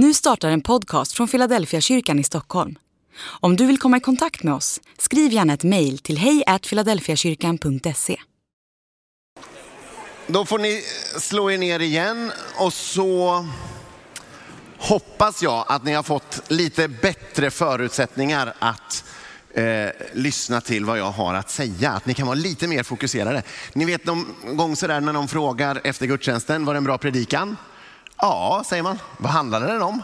Nu startar en podcast från Philadelphia kyrkan i Stockholm. Om du vill komma i kontakt med oss, skriv gärna ett mejl till hejfiladelfiakyrkan.se. Då får ni slå er ner igen och så hoppas jag att ni har fått lite bättre förutsättningar att eh, lyssna till vad jag har att säga. Att ni kan vara lite mer fokuserade. Ni vet någon gång sådär när någon frågar efter gudstjänsten, var det en bra predikan? Ja, säger man. Vad handlade den om?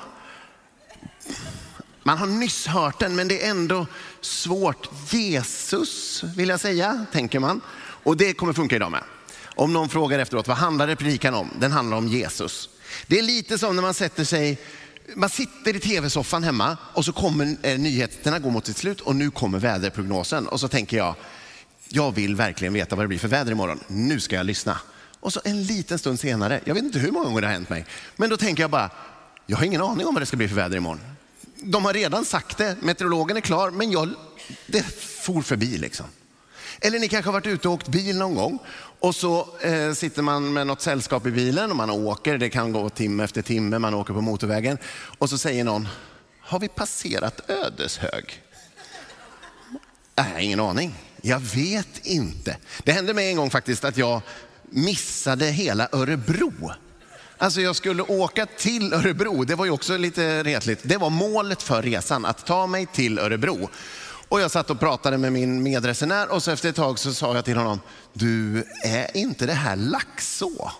Man har nyss hört den, men det är ändå svårt. Jesus, vill jag säga, tänker man. Och det kommer funka idag med. Om någon frågar efteråt, vad handlade predikan om? Den handlar om Jesus. Det är lite som när man sätter sig, man sitter i tv-soffan hemma och så kommer eh, nyheterna gå mot sitt slut och nu kommer väderprognosen. Och så tänker jag, jag vill verkligen veta vad det blir för väder imorgon. Nu ska jag lyssna. Och så en liten stund senare, jag vet inte hur många gånger det har hänt mig, men då tänker jag bara, jag har ingen aning om vad det ska bli för väder imorgon. De har redan sagt det, meteorologen är klar, men jag, det for förbi liksom. Eller ni kanske har varit ute och åkt bil någon gång och så eh, sitter man med något sällskap i bilen och man åker, det kan gå timme efter timme, man åker på motorvägen och så säger någon, har vi passerat Ödeshög? Nej, ingen aning. Jag vet inte. Det hände mig en gång faktiskt att jag missade hela Örebro. Alltså jag skulle åka till Örebro, det var ju också lite retligt. Det var målet för resan, att ta mig till Örebro. Och jag satt och pratade med min medresenär och så efter ett tag så sa jag till honom, du är inte det här Laxå?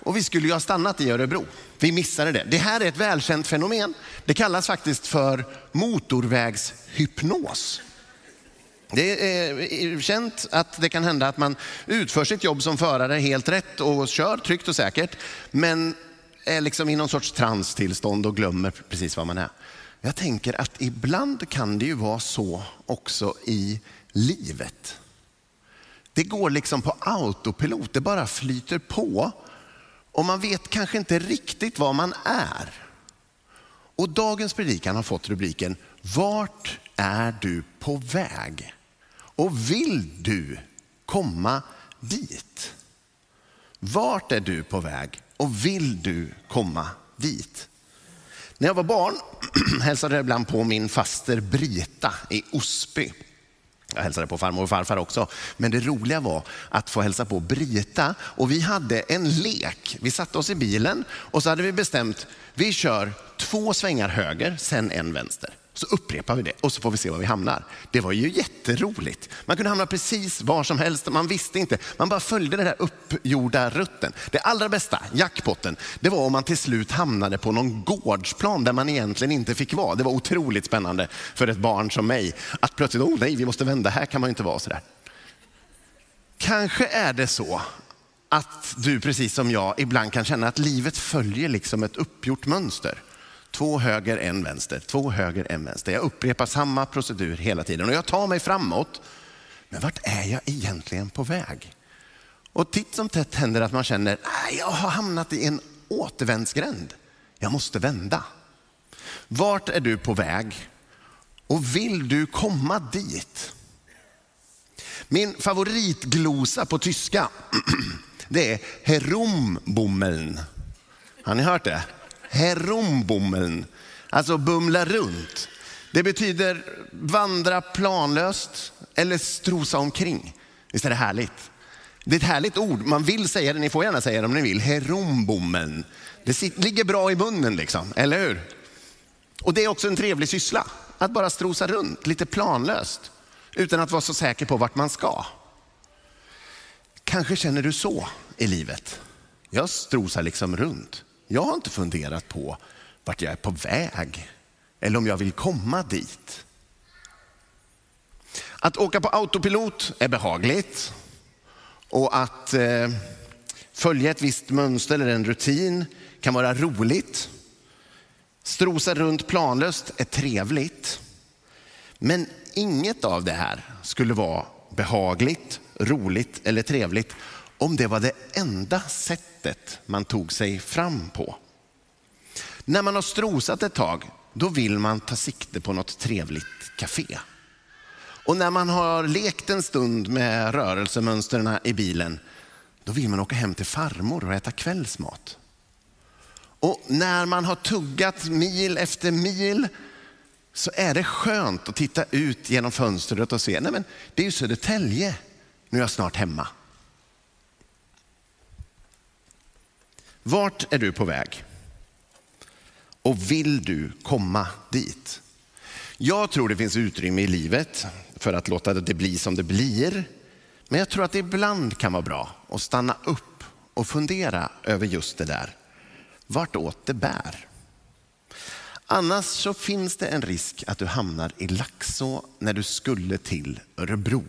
Och vi skulle ju ha stannat i Örebro. Vi missade det. Det här är ett välkänt fenomen. Det kallas faktiskt för motorvägshypnos. Det eh, är känt att det kan hända att man utför sitt jobb som förare helt rätt och kör tryggt och säkert, men är liksom i någon sorts transtillstånd och glömmer precis vad man är. Jag tänker att ibland kan det ju vara så också i livet. Det går liksom på autopilot, det bara flyter på och man vet kanske inte riktigt vad man är. Och dagens predikan har fått rubriken Vart är du på väg? Och vill du komma dit? Vart är du på väg och vill du komma dit? När jag var barn hälsade jag ibland på min faster Brita i Osby. Jag hälsade på farmor och farfar också. Men det roliga var att få hälsa på Brita och vi hade en lek. Vi satte oss i bilen och så hade vi bestämt, vi kör två svängar höger, sen en vänster. Så upprepar vi det och så får vi se var vi hamnar. Det var ju jätteroligt. Man kunde hamna precis var som helst, man visste inte. Man bara följde den där uppgjorda rutten. Det allra bästa, jackpotten, det var om man till slut hamnade på någon gårdsplan där man egentligen inte fick vara. Det var otroligt spännande för ett barn som mig. Att plötsligt, oh nej, vi måste vända, här kan man ju inte vara sådär. Kanske är det så att du precis som jag ibland kan känna att livet följer liksom ett uppgjort mönster. Två höger, en vänster, två höger, en vänster. Jag upprepar samma procedur hela tiden och jag tar mig framåt. Men vart är jag egentligen på väg? Och titt som tätt händer att man känner, att jag har hamnat i en återvändsgränd. Jag måste vända. Vart är du på väg? Och vill du komma dit? Min favoritglosa på tyska, det är herumbummeln. Har ni hört det? Herumbummeln, alltså bumla runt. Det betyder vandra planlöst eller strosa omkring. Visst är det härligt? Det är ett härligt ord. Man vill säga det, ni får gärna säga det om ni vill. Herumbummeln. Det ligger bra i munnen liksom, eller hur? Och det är också en trevlig syssla. Att bara strosa runt lite planlöst utan att vara så säker på vart man ska. Kanske känner du så i livet. Jag strosar liksom runt. Jag har inte funderat på vart jag är på väg eller om jag vill komma dit. Att åka på autopilot är behagligt och att eh, följa ett visst mönster eller en rutin kan vara roligt. Strosa runt planlöst är trevligt. Men inget av det här skulle vara behagligt, roligt eller trevligt om det var det enda sättet man tog sig fram på. När man har strosat ett tag, då vill man ta sikte på något trevligt café. Och när man har lekt en stund med rörelsemönstren i bilen, då vill man åka hem till farmor och äta kvällsmat. Och när man har tuggat mil efter mil så är det skönt att titta ut genom fönstret och se, nej men det är ju Södertälje, nu är jag snart hemma. Vart är du på väg? Och vill du komma dit? Jag tror det finns utrymme i livet för att låta det bli som det blir. Men jag tror att det ibland kan vara bra att stanna upp och fundera över just det där. Vartåt det bär. Annars så finns det en risk att du hamnar i Laxå när du skulle till Örebro.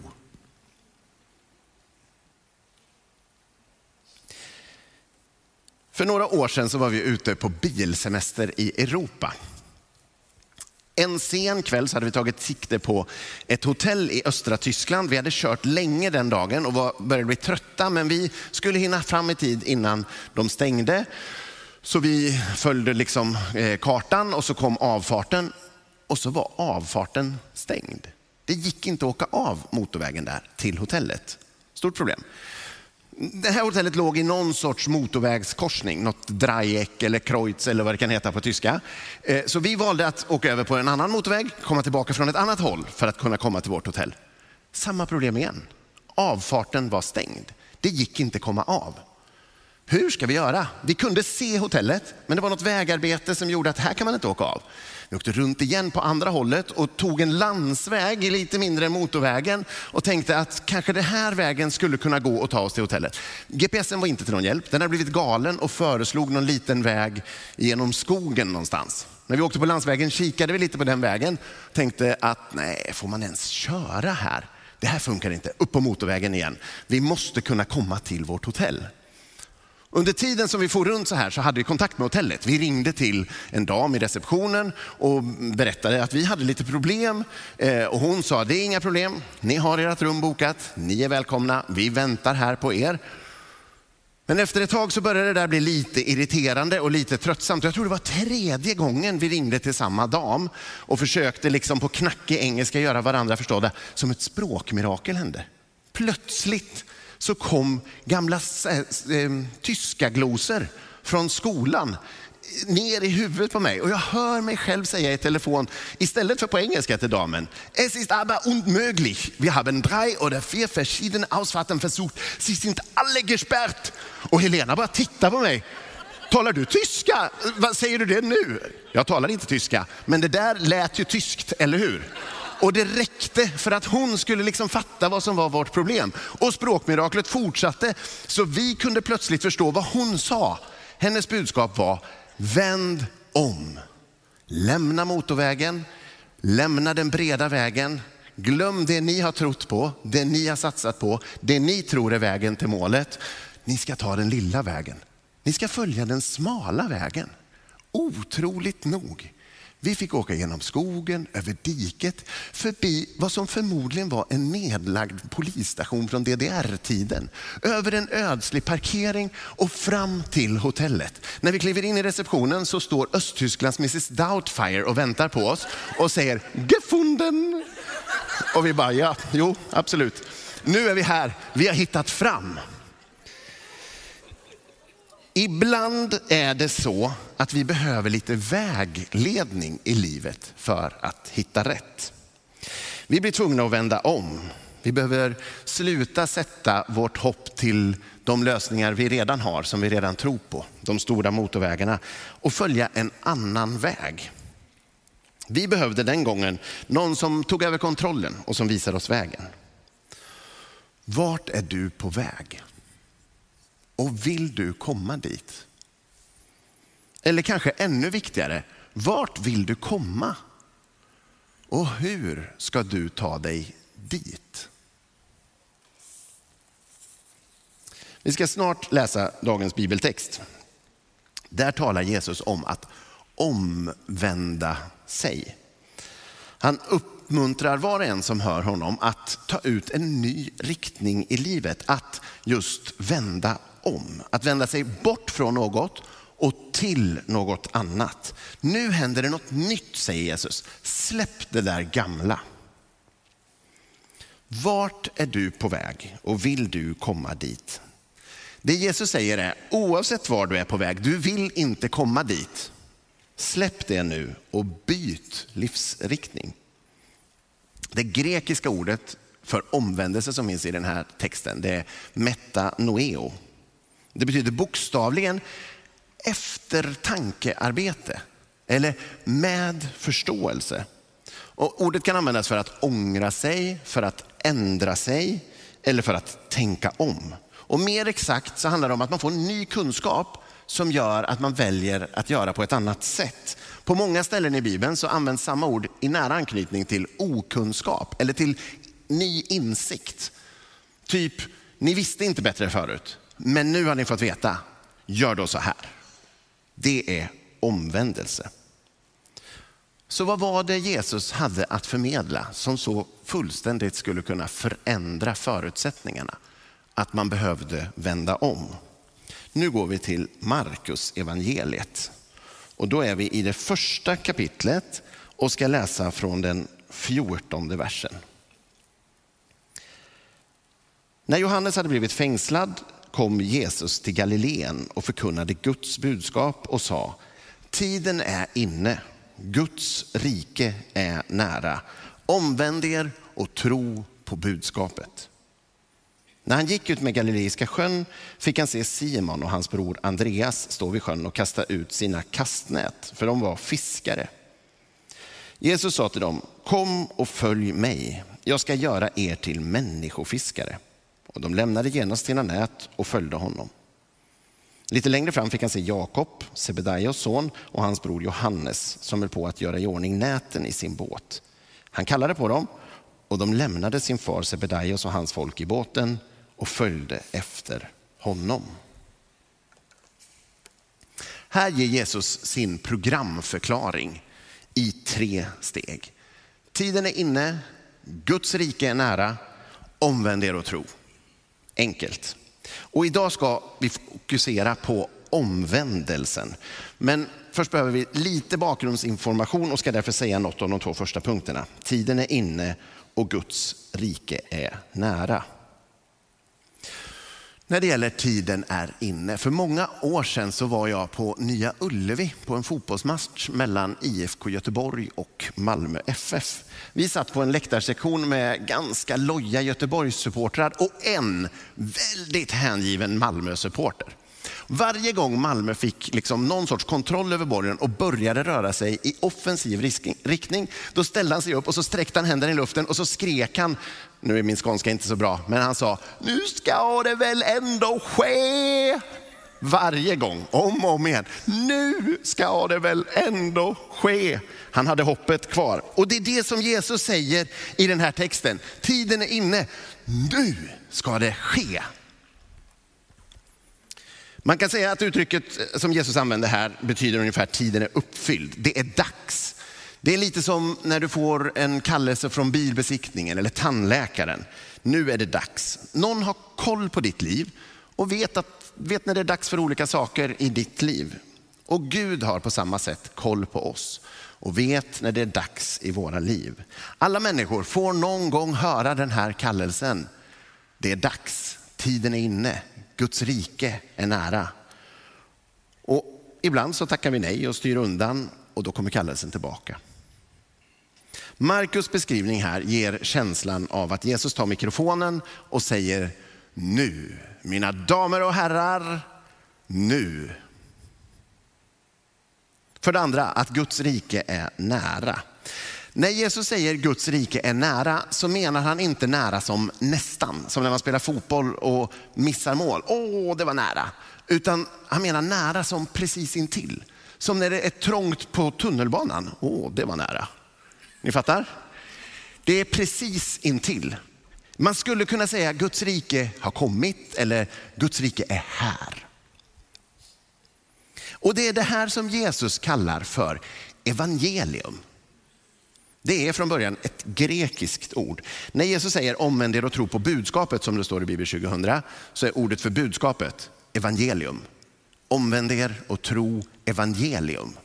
För några år sedan så var vi ute på bilsemester i Europa. En sen kväll så hade vi tagit sikte på ett hotell i östra Tyskland. Vi hade kört länge den dagen och var, började bli trötta, men vi skulle hinna fram i tid innan de stängde. Så vi följde liksom eh, kartan och så kom avfarten och så var avfarten stängd. Det gick inte att åka av motorvägen där till hotellet. Stort problem. Det här hotellet låg i någon sorts motorvägskorsning, något Dreieck eller Kreuz eller vad det kan heta på tyska. Eh, så vi valde att åka över på en annan motorväg, komma tillbaka från ett annat håll för att kunna komma till vårt hotell. Samma problem igen. Avfarten var stängd. Det gick inte komma av. Hur ska vi göra? Vi kunde se hotellet, men det var något vägarbete som gjorde att här kan man inte åka av. Vi åkte runt igen på andra hållet och tog en landsväg lite mindre än motorvägen och tänkte att kanske den här vägen skulle kunna gå och ta oss till hotellet. GPSen var inte till någon hjälp. Den hade blivit galen och föreslog någon liten väg genom skogen någonstans. När vi åkte på landsvägen kikade vi lite på den vägen och tänkte att nej, får man ens köra här? Det här funkar inte. Upp på motorvägen igen. Vi måste kunna komma till vårt hotell. Under tiden som vi for runt så här så hade vi kontakt med hotellet. Vi ringde till en dam i receptionen och berättade att vi hade lite problem. Eh, och hon sa, det är inga problem, ni har ert rum bokat, ni är välkomna, vi väntar här på er. Men efter ett tag så började det där bli lite irriterande och lite tröttsamt. Jag tror det var tredje gången vi ringde till samma dam och försökte liksom på knackig engelska göra varandra förstådda. Som ett språkmirakel hände. Plötsligt så kom gamla äh, tyska glosor från skolan ner i huvudet på mig och jag hör mig själv säga i telefon istället för på engelska till damen. Es ist aber unmöglich. Wir haben drei oder vier verschiedene Ausfahrten versucht. Sie sind alle gesperrt. Och Helena bara tittar på mig. Talar du tyska? Vad säger du det nu? Jag talar inte tyska, men det där lät ju tyskt, eller hur? Och det räckte för att hon skulle liksom fatta vad som var vårt problem. Och språkmiraklet fortsatte, så vi kunde plötsligt förstå vad hon sa. Hennes budskap var, vänd om. Lämna motorvägen, lämna den breda vägen. Glöm det ni har trott på, det ni har satsat på, det ni tror är vägen till målet. Ni ska ta den lilla vägen. Ni ska följa den smala vägen. Otroligt nog vi fick åka genom skogen, över diket, förbi vad som förmodligen var en nedlagd polisstation från DDR-tiden. Över en ödslig parkering och fram till hotellet. När vi kliver in i receptionen så står Östtysklands Mrs Doubtfire och väntar på oss och säger gefunden. Och vi bara, ja, jo, absolut. Nu är vi här, vi har hittat fram. Ibland är det så att vi behöver lite vägledning i livet för att hitta rätt. Vi blir tvungna att vända om. Vi behöver sluta sätta vårt hopp till de lösningar vi redan har, som vi redan tror på, de stora motorvägarna, och följa en annan väg. Vi behövde den gången någon som tog över kontrollen och som visade oss vägen. Vart är du på väg? Och vill du komma dit? Eller kanske ännu viktigare, vart vill du komma? Och hur ska du ta dig dit? Vi ska snart läsa dagens bibeltext. Där talar Jesus om att omvända sig. Han uppmuntrar var och en som hör honom att ta ut en ny riktning i livet, att just vända om. Att vända sig bort från något och till något annat. Nu händer det något nytt, säger Jesus. Släpp det där gamla. Vart är du på väg och vill du komma dit? Det Jesus säger är, oavsett var du är på väg, du vill inte komma dit. Släpp det nu och byt livsriktning. Det grekiska ordet för omvändelse som finns i den här texten, det är metanoeo. Det betyder bokstavligen eftertankearbete eller med förståelse. Och ordet kan användas för att ångra sig, för att ändra sig eller för att tänka om. Och mer exakt så handlar det om att man får ny kunskap som gör att man väljer att göra på ett annat sätt. På många ställen i Bibeln så används samma ord i nära anknytning till okunskap eller till ny insikt. Typ, ni visste inte bättre förut, men nu har ni fått veta. Gör då så här. Det är omvändelse. Så vad var det Jesus hade att förmedla som så fullständigt skulle kunna förändra förutsättningarna? Att man behövde vända om. Nu går vi till Markus evangeliet. Och då är vi i det första kapitlet och ska läsa från den fjortonde versen. När Johannes hade blivit fängslad kom Jesus till Galileen och förkunnade Guds budskap och sa, tiden är inne, Guds rike är nära. Omvänd er och tro på budskapet. När han gick ut med Galileiska sjön fick han se Simon och hans bror Andreas stå vid sjön och kasta ut sina kastnät, för de var fiskare. Jesus sa till dem, kom och följ mig, jag ska göra er till människofiskare. Och de lämnade genast sina nät och följde honom. Lite längre fram fick han se Jakob, Sebedaios son och hans bror Johannes som höll på att göra i ordning näten i sin båt. Han kallade på dem och de lämnade sin far Sebedaios och hans folk i båten och följde efter honom. Här ger Jesus sin programförklaring i tre steg. Tiden är inne, Guds rike är nära, omvänd er och tro. Enkelt. Och idag ska vi fokusera på omvändelsen. Men först behöver vi lite bakgrundsinformation och ska därför säga något om de två första punkterna. Tiden är inne och Guds rike är nära. När det gäller tiden är inne. För många år sedan så var jag på Nya Ullevi på en fotbollsmatch mellan IFK Göteborg och Malmö FF. Vi satt på en läktarsektion med ganska loja Göteborgssupportrar och en väldigt hängiven Malmö-supporter. Varje gång Malmö fick liksom någon sorts kontroll över bollen och började röra sig i offensiv riktning, då ställde han sig upp och så sträckte han händerna i luften och så skrek han, nu är min skånska inte så bra, men han sa, nu ska det väl ändå ske. Varje gång, om och om igen. Nu ska det väl ändå ske. Han hade hoppet kvar. Och det är det som Jesus säger i den här texten. Tiden är inne. Nu ska det ske. Man kan säga att uttrycket eh, som Jesus använder här betyder ungefär tiden är uppfylld. Det är dags. Det är lite som när du får en kallelse från bilbesiktningen eller tandläkaren. Nu är det dags. Någon har koll på ditt liv och vet, att, vet när det är dags för olika saker i ditt liv. Och Gud har på samma sätt koll på oss och vet när det är dags i våra liv. Alla människor får någon gång höra den här kallelsen. Det är dags, tiden är inne, Guds rike är nära. Och ibland så tackar vi nej och styr undan och då kommer kallelsen tillbaka. Markus beskrivning här ger känslan av att Jesus tar mikrofonen och säger nu, mina damer och herrar, nu. För det andra, att Guds rike är nära. När Jesus säger Guds rike är nära så menar han inte nära som nästan, som när man spelar fotboll och missar mål. Åh, det var nära. Utan han menar nära som precis intill. Som när det är trångt på tunnelbanan. Åh, det var nära. Ni fattar? Det är precis intill. Man skulle kunna säga Guds rike har kommit eller Guds rike är här. Och det är det här som Jesus kallar för evangelium. Det är från början ett grekiskt ord. När Jesus säger omvänd er och tro på budskapet som det står i Bibel 2000 så är ordet för budskapet evangelium. Omvänd er och tro evangelium.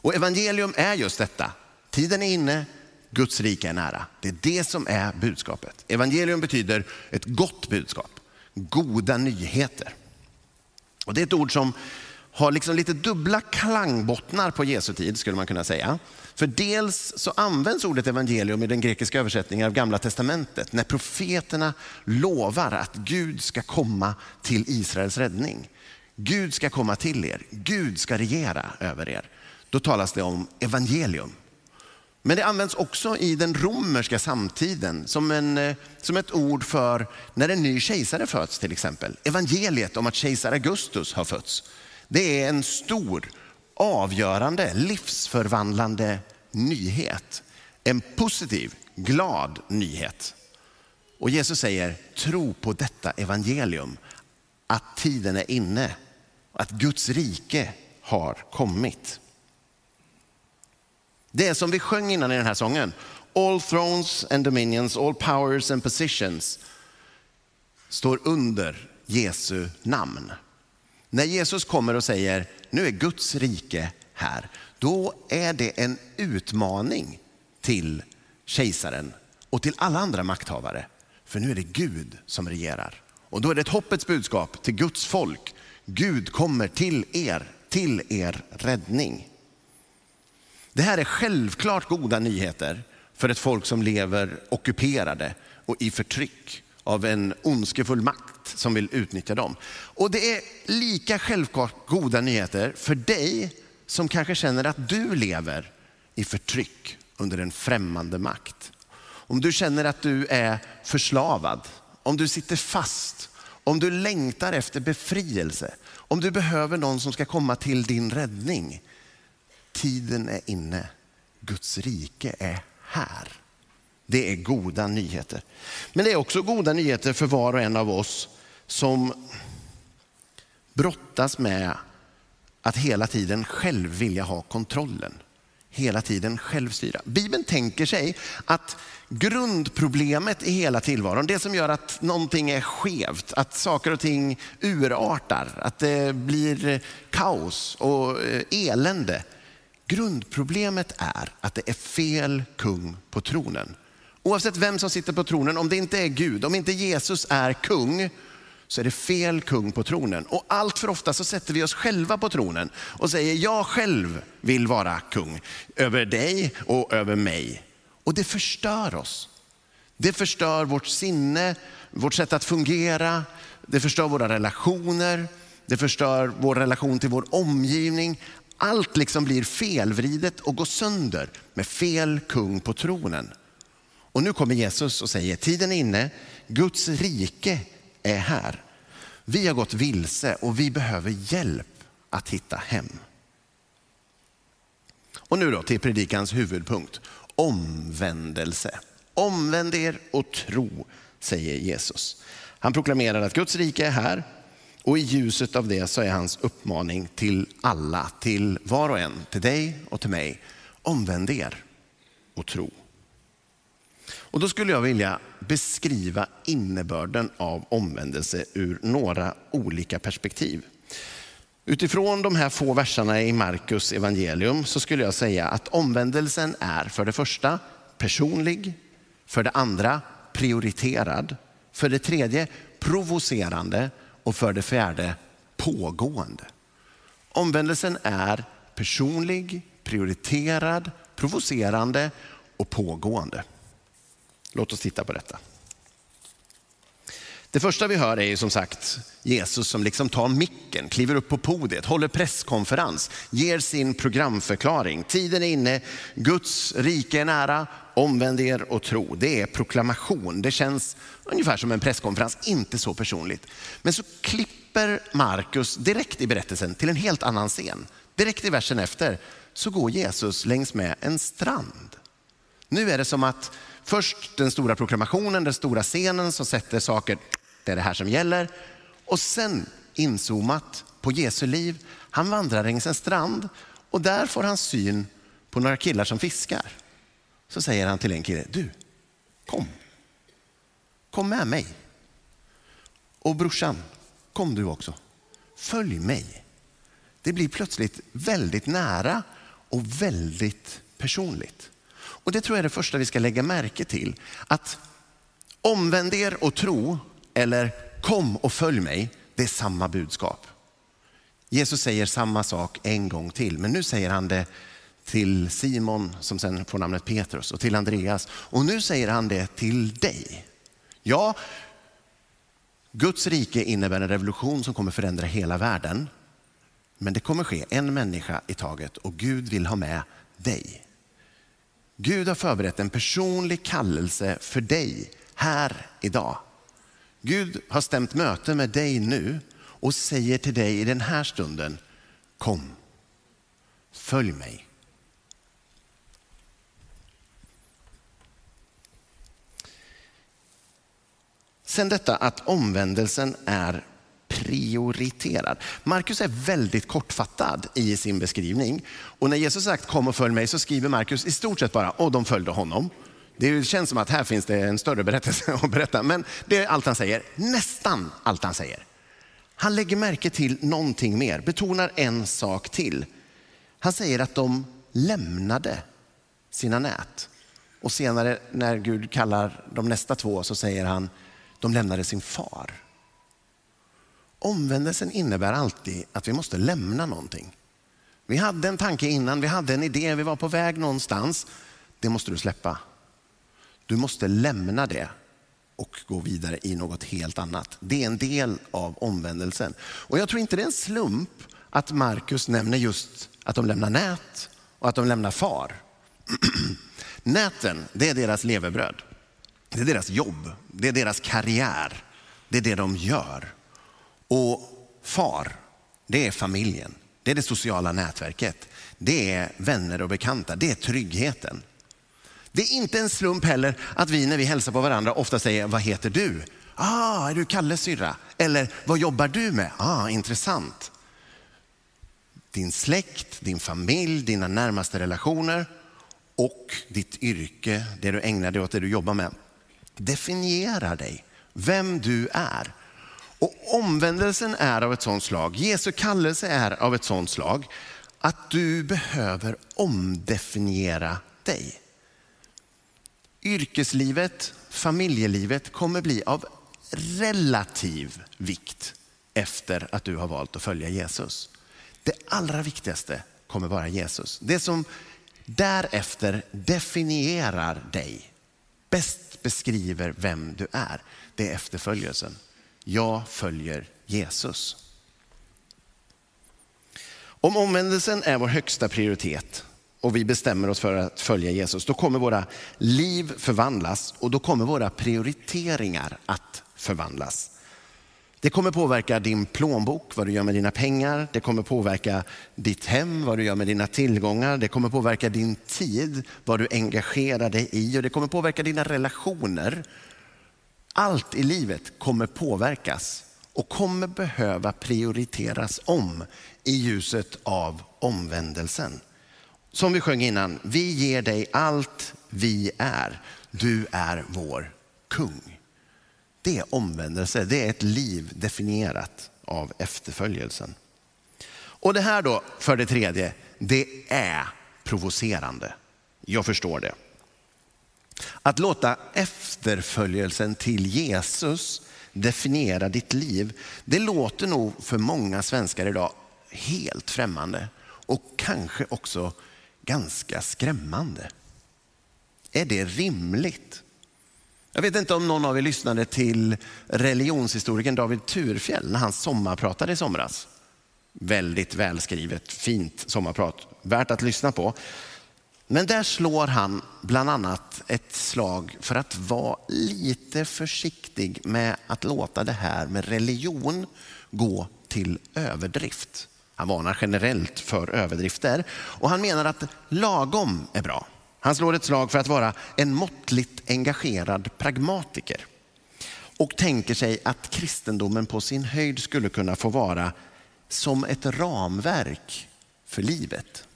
Och evangelium är just detta. Tiden är inne, Guds rike är nära. Det är det som är budskapet. Evangelium betyder ett gott budskap. goda nyheter. Och det är ett ord som har liksom lite dubbla klangbottnar på Jesu tid skulle man kunna säga. För dels så används ordet evangelium i den grekiska översättningen av Gamla Testamentet när profeterna lovar att Gud ska komma till Israels räddning. Gud ska komma till er, Gud ska regera över er. Då talas det om evangelium. Men det används också i den romerska samtiden som, en, eh, som ett ord för när en ny kejsare föds till exempel. Evangeliet om att kejsar Augustus har fötts. Det är en stor, avgörande, livsförvandlande nyhet. En positiv, glad nyhet. Och Jesus säger, tro på detta evangelium, att tiden är inne, att Guds rike har kommit. Det är som vi sjöng innan i den här sången. All thrones and dominions, all powers and positions står under Jesu namn. När Jesus kommer och säger, nu är Guds rike här, då är det en utmaning till kejsaren och till alla andra makthavare. För nu är det Gud som regerar. Och då är det ett hoppets budskap till Guds folk. Gud kommer till er, till er räddning. Det här är självklart goda nyheter för ett folk som lever ockuperade och i förtryck av en ondskefull makt som vill utnyttja dem. Och det är lika självklart goda nyheter för dig som kanske känner att du lever i förtryck under en främmande makt. Om du känner att du är förslavad, om du sitter fast, om du längtar efter befrielse, om du behöver någon som ska komma till din räddning. Tiden är inne. Guds rike är här. Det är goda nyheter. Men det är också goda nyheter för var och en av oss som brottas med att hela tiden själv vilja ha kontrollen. Hela tiden självstyra. Bibeln tänker sig att grundproblemet i hela tillvaron, det som gör att någonting är skevt, att saker och ting urartar, att det blir kaos och eh, elände. Grundproblemet är att det är fel kung på tronen. Oavsett vem som sitter på tronen, om det inte är Gud, om inte Jesus är kung, så är det fel kung på tronen. Och allt för ofta så sätter vi oss själva på tronen och säger jag själv vill vara kung över dig och över mig. Och det förstör oss. Det förstör vårt sinne, vårt sätt att fungera, det förstör våra relationer, det förstör vår relation till vår omgivning. Allt liksom blir felvridet och går sönder med fel kung på tronen. Och nu kommer Jesus och säger tiden är inne, Guds rike är här. Vi har gått vilse och vi behöver hjälp att hitta hem. Och nu då till predikans huvudpunkt, omvändelse. Omvänd er och tro, säger Jesus. Han proklamerar att Guds rike är här och i ljuset av det så är hans uppmaning till alla, till var och en, till dig och till mig. Omvänd er och tro. Och då skulle jag vilja beskriva innebörden av omvändelse ur några olika perspektiv. Utifrån de här få verserna i Markus evangelium så skulle jag säga att omvändelsen är för det första personlig, för det andra prioriterad, för det tredje provocerande och för det fjärde pågående. Omvändelsen är personlig, prioriterad, provocerande och pågående. Låt oss titta på detta. Det första vi hör är ju som sagt Jesus som liksom tar micken, kliver upp på podiet, håller presskonferens, ger sin programförklaring. Tiden är inne, Guds rike är nära, omvänd er och tro. Det är proklamation. Det känns ungefär som en presskonferens, inte så personligt. Men så klipper Markus direkt i berättelsen till en helt annan scen. Direkt i versen efter så går Jesus längs med en strand. Nu är det som att Först den stora proklamationen, den stora scenen som sätter saker, det är det här som gäller. Och sen inzoomat på Jesu liv. Han vandrar längs en strand och där får han syn på några killar som fiskar. Så säger han till en kille, du, kom. Kom med mig. Och brorsan, kom du också. Följ mig. Det blir plötsligt väldigt nära och väldigt personligt. Och det tror jag är det första vi ska lägga märke till. Att omvänd er och tro, eller kom och följ mig, det är samma budskap. Jesus säger samma sak en gång till, men nu säger han det till Simon som sen får namnet Petrus och till Andreas. Och nu säger han det till dig. Ja, Guds rike innebär en revolution som kommer förändra hela världen. Men det kommer ske en människa i taget och Gud vill ha med dig. Gud har förberett en personlig kallelse för dig här idag. Gud har stämt möte med dig nu och säger till dig i den här stunden, kom, följ mig. Sen detta att omvändelsen är prioriterad. Markus är väldigt kortfattad i sin beskrivning. Och när Jesus sagt kom och följ mig så skriver Markus i stort sett bara, och de följde honom. Det känns som att här finns det en större berättelse att berätta, men det är allt han säger. Nästan allt han säger. Han lägger märke till någonting mer, betonar en sak till. Han säger att de lämnade sina nät. Och senare när Gud kallar de nästa två så säger han, de lämnade sin far. Omvändelsen innebär alltid att vi måste lämna någonting. Vi hade en tanke innan, vi hade en idé, vi var på väg någonstans. Det måste du släppa. Du måste lämna det och gå vidare i något helt annat. Det är en del av omvändelsen. Och jag tror inte det är en slump att Markus nämner just att de lämnar nät och att de lämnar far. Näten, det är deras levebröd. Det är deras jobb, det är deras karriär, det är det de gör. Och far, det är familjen, det är det sociala nätverket, det är vänner och bekanta, det är tryggheten. Det är inte en slump heller att vi när vi hälsar på varandra ofta säger, vad heter du? Ah, är du Kalles syrra? Eller vad jobbar du med? Ah, intressant. Din släkt, din familj, dina närmaste relationer och ditt yrke, det du ägnar dig åt, det du jobbar med, definierar dig, vem du är. Och omvändelsen är av ett sådant slag, Jesu kallelse är av ett sådant slag, att du behöver omdefiniera dig. Yrkeslivet, familjelivet kommer bli av relativ vikt efter att du har valt att följa Jesus. Det allra viktigaste kommer vara Jesus. Det som därefter definierar dig, bäst beskriver vem du är, det är efterföljelsen. Jag följer Jesus. Om omvändelsen är vår högsta prioritet och vi bestämmer oss för att följa Jesus, då kommer våra liv förvandlas och då kommer våra prioriteringar att förvandlas. Det kommer påverka din plånbok, vad du gör med dina pengar. Det kommer påverka ditt hem, vad du gör med dina tillgångar. Det kommer påverka din tid, vad du engagerar dig i och det kommer påverka dina relationer. Allt i livet kommer påverkas och kommer behöva prioriteras om i ljuset av omvändelsen. Som vi sjöng innan, vi ger dig allt vi är. Du är vår kung. Det är omvändelse, det är ett liv definierat av efterföljelsen. Och det här då, för det tredje, det är provocerande. Jag förstår det. Att låta efterföljelsen till Jesus definiera ditt liv, det låter nog för många svenskar idag helt främmande och kanske också ganska skrämmande. Är det rimligt? Jag vet inte om någon av er lyssnade till religionshistorikern David Turfjell när han sommarpratade i somras. Väldigt välskrivet, fint sommarprat, värt att lyssna på. Men där slår han bland annat ett slag för att vara lite försiktig med att låta det här med religion gå till överdrift. Han varnar generellt för överdrifter och han menar att lagom är bra. Han slår ett slag för att vara en måttligt engagerad pragmatiker och tänker sig att kristendomen på sin höjd skulle kunna få vara som ett ramverk för livet.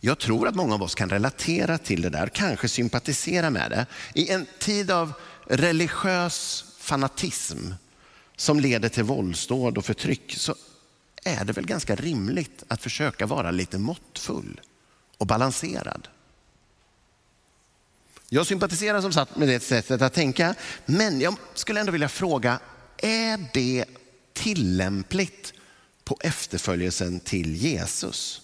Jag tror att många av oss kan relatera till det där, kanske sympatisera med det. I en tid av religiös fanatism som leder till våldsdåd och förtryck så är det väl ganska rimligt att försöka vara lite måttfull och balanserad. Jag sympatiserar som sagt med det sättet att tänka, men jag skulle ändå vilja fråga, är det tillämpligt på efterföljelsen till Jesus?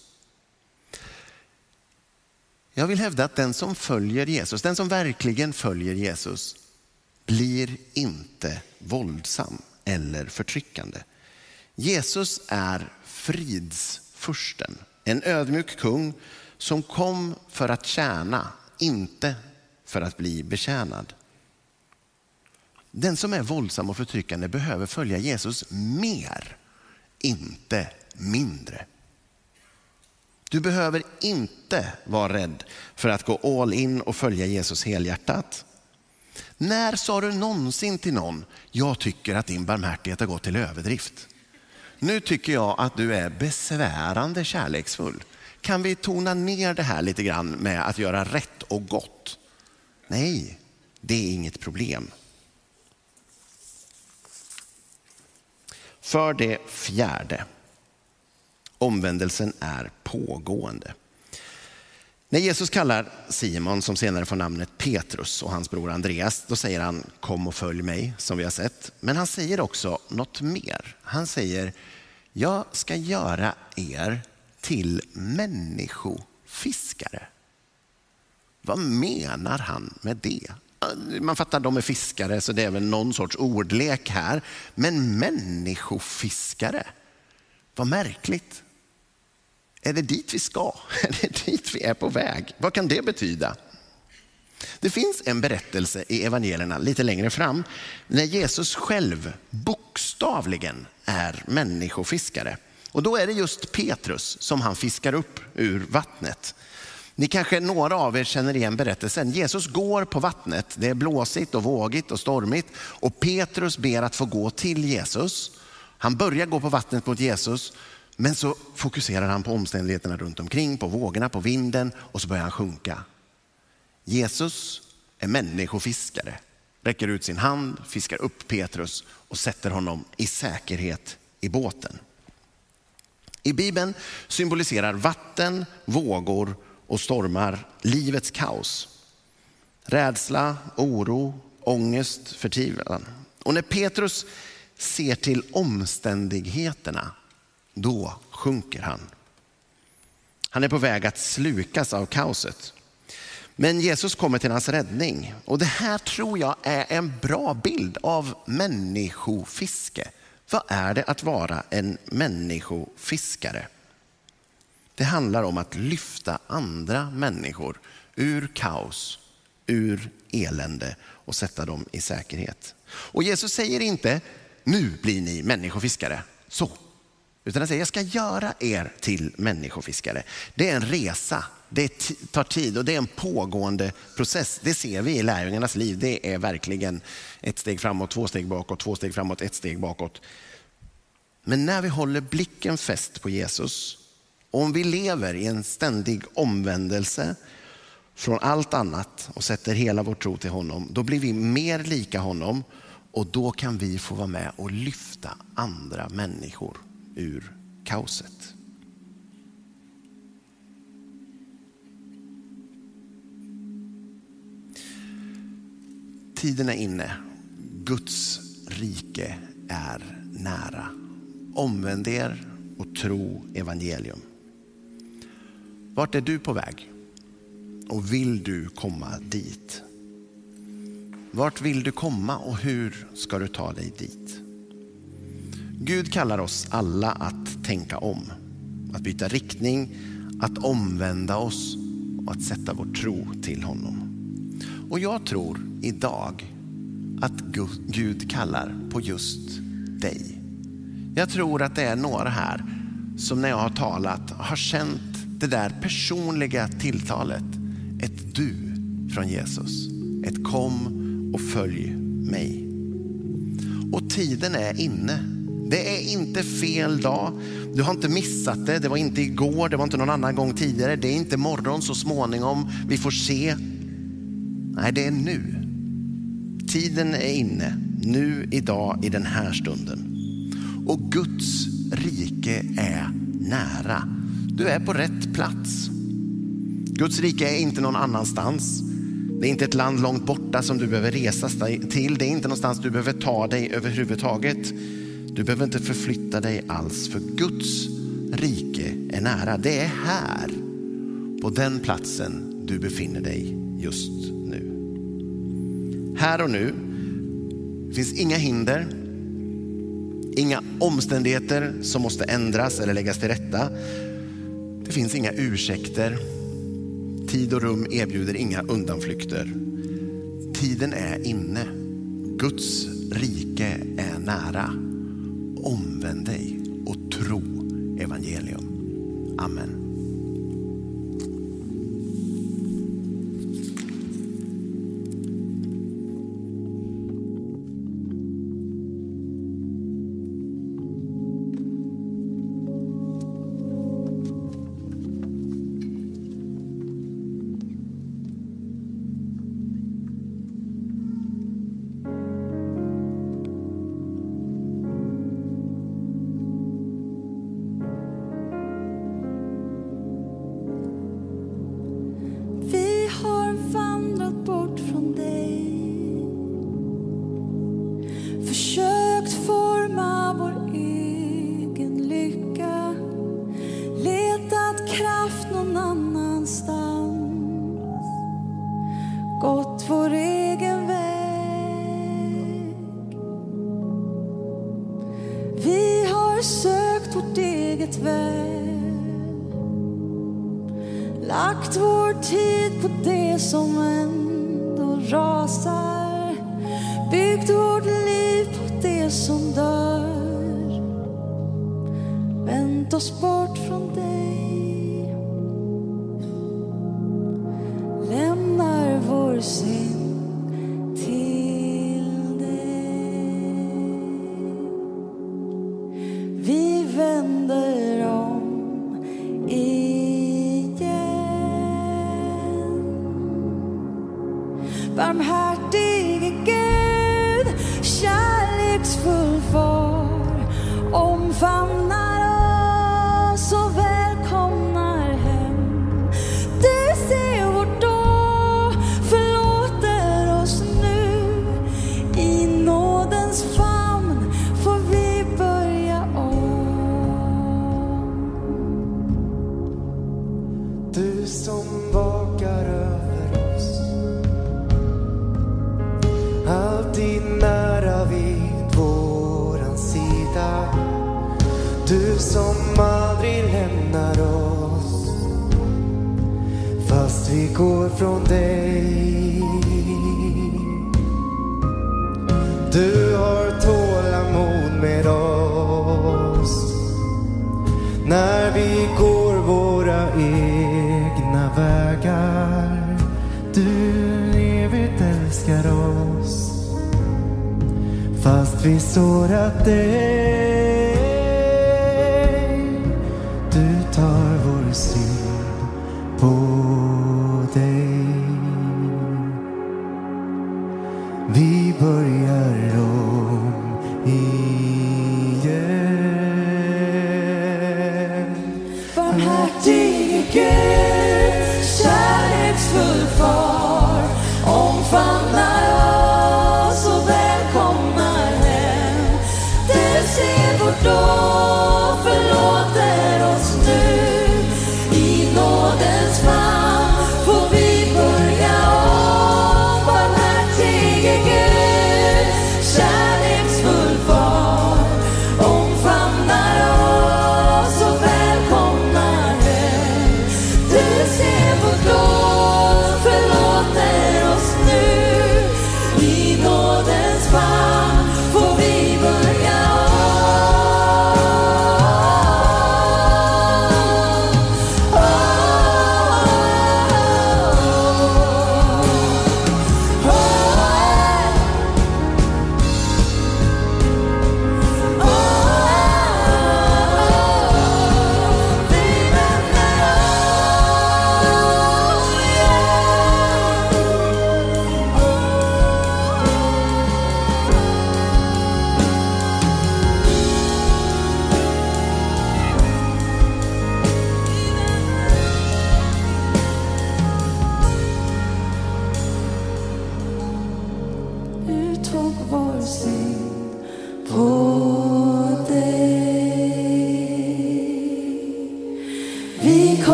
Jag vill hävda att den som följer Jesus, den som verkligen följer Jesus, blir inte våldsam eller förtryckande. Jesus är fridsfursten, en ödmjuk kung som kom för att tjäna, inte för att bli betjänad. Den som är våldsam och förtryckande behöver följa Jesus mer, inte mindre. Du behöver inte vara rädd för att gå all in och följa Jesus helhjärtat. När sa du någonsin till någon, jag tycker att din barmhärtighet har gått till överdrift? Nu tycker jag att du är besvärande kärleksfull. Kan vi tona ner det här lite grann med att göra rätt och gott? Nej, det är inget problem. För det fjärde, omvändelsen är pågående. När Jesus kallar Simon, som senare får namnet Petrus, och hans bror Andreas, då säger han kom och följ mig, som vi har sett. Men han säger också något mer. Han säger, jag ska göra er till människofiskare. Vad menar han med det? Man fattar, de är fiskare, så det är väl någon sorts ordlek här. Men människofiskare, vad märkligt. Är det dit vi ska? Är det dit vi är på väg? Vad kan det betyda? Det finns en berättelse i evangelierna lite längre fram när Jesus själv bokstavligen är människofiskare. Och då är det just Petrus som han fiskar upp ur vattnet. Ni kanske, några av er känner igen berättelsen. Jesus går på vattnet, det är blåsigt och vågigt och stormigt och Petrus ber att få gå till Jesus. Han börjar gå på vattnet mot Jesus men så fokuserar han på omständigheterna runt omkring, på vågorna, på vinden och så börjar han sjunka. Jesus är människofiskare, räcker ut sin hand, fiskar upp Petrus och sätter honom i säkerhet i båten. I Bibeln symboliserar vatten, vågor och stormar livets kaos. Rädsla, oro, ångest, förtvivlan. Och när Petrus ser till omständigheterna då sjunker han. Han är på väg att slukas av kaoset. Men Jesus kommer till hans räddning. Och det här tror jag är en bra bild av människofiske. Vad är det att vara en människofiskare? Det handlar om att lyfta andra människor ur kaos, ur elände och sätta dem i säkerhet. Och Jesus säger inte, nu blir ni människofiskare. Så, utan han säger, jag ska göra er till människofiskare. Det är en resa, det tar tid och det är en pågående process. Det ser vi i lärjungarnas liv. Det är verkligen ett steg framåt, två steg bakåt, två steg framåt, ett steg bakåt. Men när vi håller blicken fäst på Jesus, om vi lever i en ständig omvändelse från allt annat och sätter hela vår tro till honom, då blir vi mer lika honom och då kan vi få vara med och lyfta andra människor ur kaoset. Tiden är inne. Guds rike är nära. Omvänd er och tro evangelium. Vart är du på väg? Och vill du komma dit? Vart vill du komma och hur ska du ta dig dit? Gud kallar oss alla att tänka om, att byta riktning, att omvända oss och att sätta vår tro till honom. Och jag tror idag att Gud kallar på just dig. Jag tror att det är några här som när jag har talat har känt det där personliga tilltalet. Ett du från Jesus. Ett kom och följ mig. Och tiden är inne det är inte fel dag. Du har inte missat det. Det var inte igår, det var inte någon annan gång tidigare. Det är inte morgon så småningom. Vi får se. Nej, det är nu. Tiden är inne. Nu, idag, i den här stunden. Och Guds rike är nära. Du är på rätt plats. Guds rike är inte någon annanstans. Det är inte ett land långt borta som du behöver resa till. Det är inte någonstans du behöver ta dig överhuvudtaget. Du behöver inte förflytta dig alls för Guds rike är nära. Det är här, på den platsen du befinner dig just nu. Här och nu finns inga hinder, inga omständigheter som måste ändras eller läggas till rätta. Det finns inga ursäkter. Tid och rum erbjuder inga undanflykter. Tiden är inne. Guds rike är nära. Omvänd dig och tro evangelium. Amen. From there. du har tålamod med oss. När vi går våra egna vägar. Du evigt älskar oss. Fast vi sårat dig